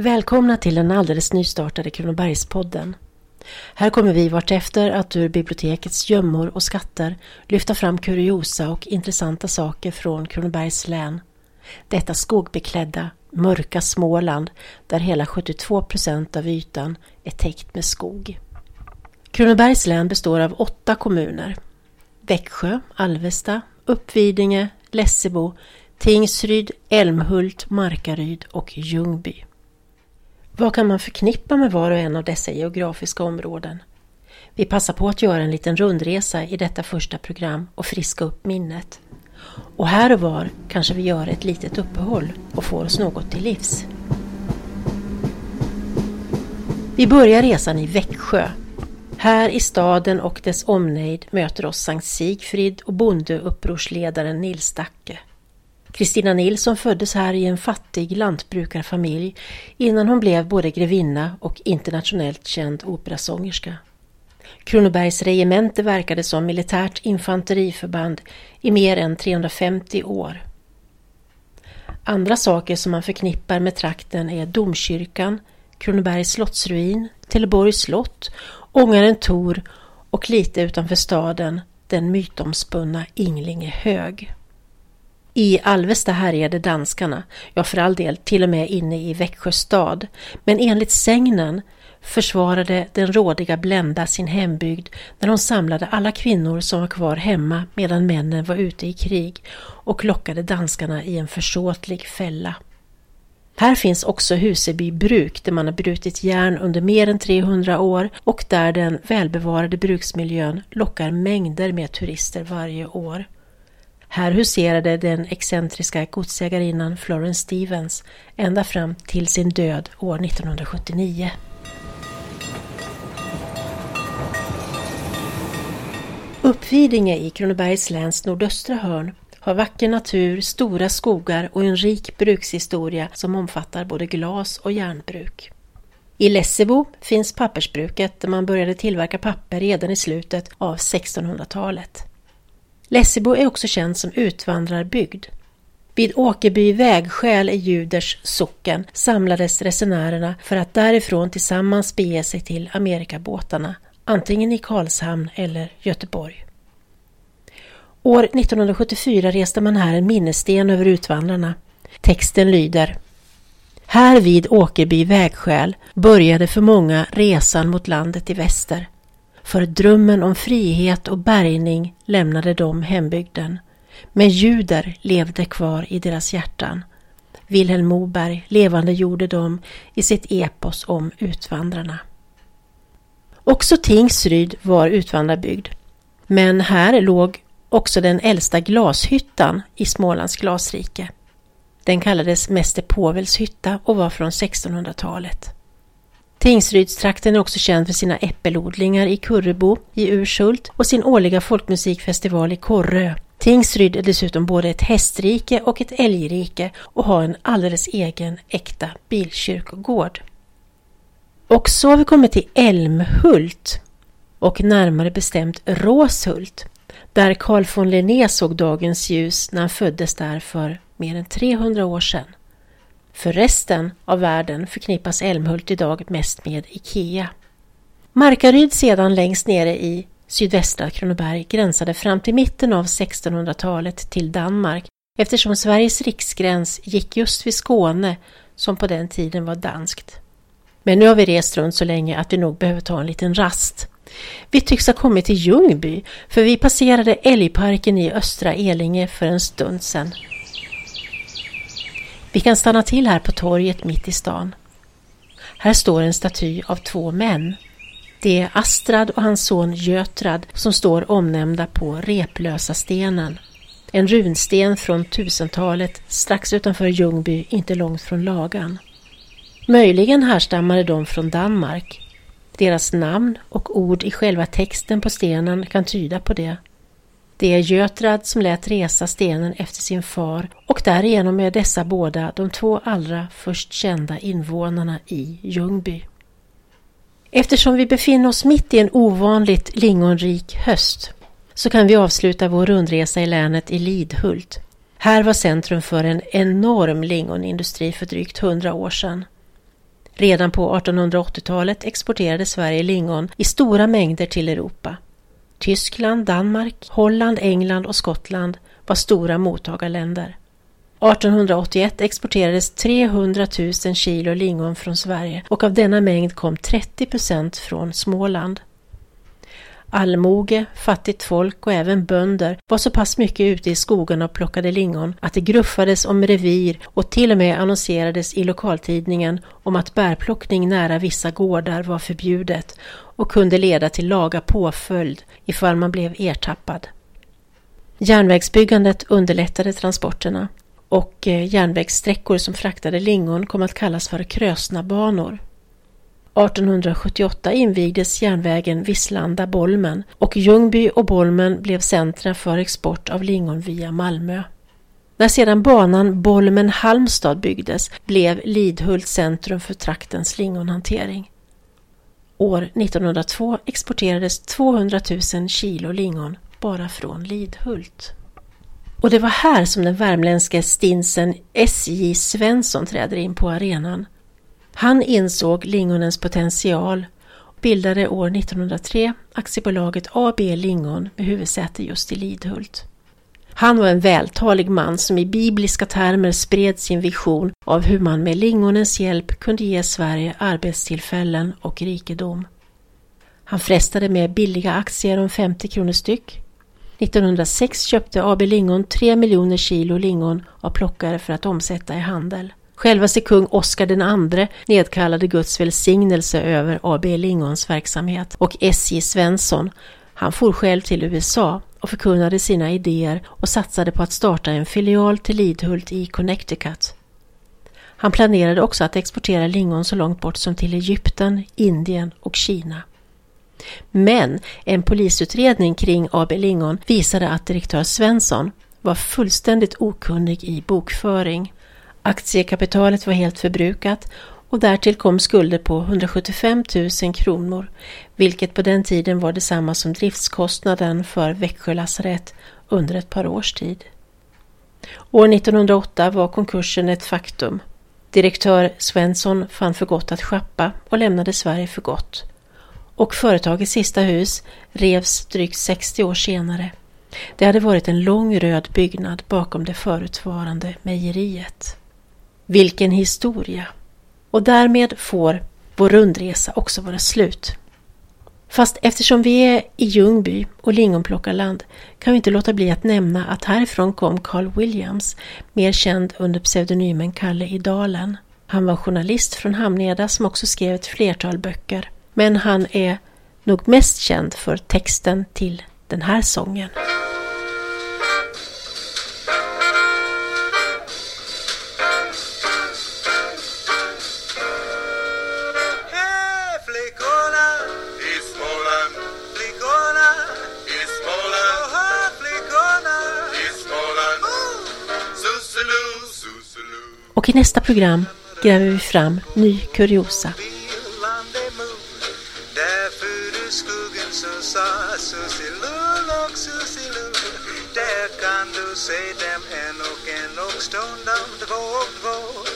Välkomna till den alldeles nystartade Kronobergspodden. Här kommer vi vartefter att ur bibliotekets gömmor och skatter lyfta fram kuriosa och intressanta saker från Kronobergs län. Detta skogbeklädda, mörka Småland där hela 72 procent av ytan är täckt med skog. Kronobergs län består av åtta kommuner. Växjö, Alvesta, Uppvidinge, Lessebo, Tingsryd, Älmhult, Markaryd och Ljungby. Vad kan man förknippa med var och en av dessa geografiska områden? Vi passar på att göra en liten rundresa i detta första program och friska upp minnet. Och här och var kanske vi gör ett litet uppehåll och får oss något till livs. Vi börjar resan i Växjö. Här i staden och dess omnejd möter oss Sankt Sigfrid och bondeupprorsledaren Nils Dacke. Kristina Nilsson föddes här i en fattig lantbrukarfamilj innan hon blev både grevinna och internationellt känd operasångerska. Kronobergs regemente verkade som militärt infanteriförband i mer än 350 år. Andra saker som man förknippar med trakten är domkyrkan, Kronobergs slottsruin, Teleborgs slott, ångaren Tor och lite utanför staden den mytomspunna Inglinge hög. I Alvesta härjade danskarna, ja för all del till och med inne i Växjö stad, men enligt sägnen försvarade den rådiga Blenda sin hembygd när hon samlade alla kvinnor som var kvar hemma medan männen var ute i krig och lockade danskarna i en försåtlig fälla. Här finns också Huseby bruk där man har brutit järn under mer än 300 år och där den välbevarade bruksmiljön lockar mängder med turister varje år. Här huserade den excentriska godsägarinnan Florence Stevens ända fram till sin död år 1979. Uppvidinge i Kronobergs läns nordöstra hörn har vacker natur, stora skogar och en rik brukshistoria som omfattar både glas och järnbruk. I Lessebo finns pappersbruket där man började tillverka papper redan i slutet av 1600-talet. Lessebo är också känd som utvandrarbygd. Vid Åkerby vägskäl i Juders socken samlades resenärerna för att därifrån tillsammans bege sig till Amerikabåtarna, antingen i Karlshamn eller Göteborg. År 1974 reste man här en minnessten över utvandrarna. Texten lyder Här vid Åkerby vägskäl började för många resan mot landet i väster. För drömmen om frihet och bärgning lämnade de hembygden. Men juder levde kvar i deras hjärtan. Vilhelm Moberg levande gjorde dem i sitt epos om utvandrarna. Också Tingsryd var utvandrarbygd. Men här låg också den äldsta glashyttan i Smålands glasrike. Den kallades Mäster Povels hytta och var från 1600-talet. Tingsrydstrakten är också känd för sina äppelodlingar i Kurrebo i Urshult och sin årliga folkmusikfestival i Korrö. Tingsryd är dessutom både ett hästrike och ett älgrike och har en alldeles egen äkta bilkyrkogård. Och så har vi kommit till Älmhult och närmare bestämt Råshult där Carl von Linné såg dagens ljus när han föddes där för mer än 300 år sedan. För resten av världen förknippas Älmhult idag mest med IKEA. Markaryd sedan längst nere i sydvästra Kronoberg gränsade fram till mitten av 1600-talet till Danmark eftersom Sveriges riksgräns gick just vid Skåne som på den tiden var danskt. Men nu har vi rest runt så länge att vi nog behöver ta en liten rast. Vi tycks ha kommit till Ljungby för vi passerade älgparken i Östra Elinge för en stund sedan. Vi kan stanna till här på torget mitt i stan. Här står en staty av två män. Det är Astrad och hans son Götrad som står omnämnda på Replösa stenen. En runsten från 1000-talet strax utanför Ljungby, inte långt från Lagan. Möjligen härstammade de från Danmark. Deras namn och ord i själva texten på stenen kan tyda på det. Det är Götrad som lät resa stenen efter sin far och därigenom är dessa båda de två allra först kända invånarna i Ljungby. Eftersom vi befinner oss mitt i en ovanligt lingonrik höst så kan vi avsluta vår rundresa i länet i Lidhult. Här var centrum för en enorm lingonindustri för drygt hundra år sedan. Redan på 1880-talet exporterade Sverige lingon i stora mängder till Europa. Tyskland, Danmark, Holland, England och Skottland var stora mottagarländer. 1881 exporterades 300 000 kilo lingon från Sverige och av denna mängd kom 30 procent från Småland. Allmoge, fattigt folk och även bönder var så pass mycket ute i skogarna och plockade lingon att det gruffades om revir och till och med annonserades i lokaltidningen om att bärplockning nära vissa gårdar var förbjudet och kunde leda till laga påföljd ifall man blev ertappad. Järnvägsbyggandet underlättade transporterna och eh, järnvägssträckor som fraktade lingon kom att kallas för krösnabanor. 1878 invigdes järnvägen Visslanda-Bolmen och Ljungby och Bolmen blev centra för export av lingon via Malmö. När sedan banan Bolmen-Halmstad byggdes blev Lidhult centrum för traktens lingonhantering. År 1902 exporterades 200 000 kilo lingon bara från Lidhult. Och det var här som den värmländske stinsen S.J. Svensson träder in på arenan. Han insåg lingonens potential och bildade år 1903 aktiebolaget AB Lingon med huvudsäte just i Lidhult. Han var en vältalig man som i bibliska termer spred sin vision av hur man med lingonens hjälp kunde ge Sverige arbetstillfällen och rikedom. Han frestade med billiga aktier om 50 kronor styck 1906 köpte AB Lingon 3 miljoner kilo lingon av plockare för att omsätta i handel. Självaste kung Oscar II nedkallade Guds välsignelse över AB Lingons verksamhet och S.J. Svensson, han for själv till USA och förkunnade sina idéer och satsade på att starta en filial till Lidhult i Connecticut. Han planerade också att exportera lingon så långt bort som till Egypten, Indien och Kina. Men en polisutredning kring AB Lingon visade att direktör Svensson var fullständigt okunnig i bokföring. Aktiekapitalet var helt förbrukat och därtill kom skulder på 175 000 kronor, vilket på den tiden var detsamma som driftskostnaden för Växjö lasarett under ett par års tid. År 1908 var konkursen ett faktum. Direktör Svensson fann för gott att schappa och lämnade Sverige för gott och företagets sista hus revs drygt 60 år senare. Det hade varit en lång röd byggnad bakom det förutvarande mejeriet. Vilken historia! Och därmed får vår rundresa också vara slut. Fast eftersom vi är i Ljungby och lingonplockarland kan vi inte låta bli att nämna att härifrån kom Carl Williams, mer känd under pseudonymen Kalle i Dalen. Han var journalist från Hamneda som också skrev ett flertal böcker men han är nog mest känd för texten till den här sången. Och i nästa program gräver vi fram ny kuriosa. Där kan du se dem en och en och stundom två och två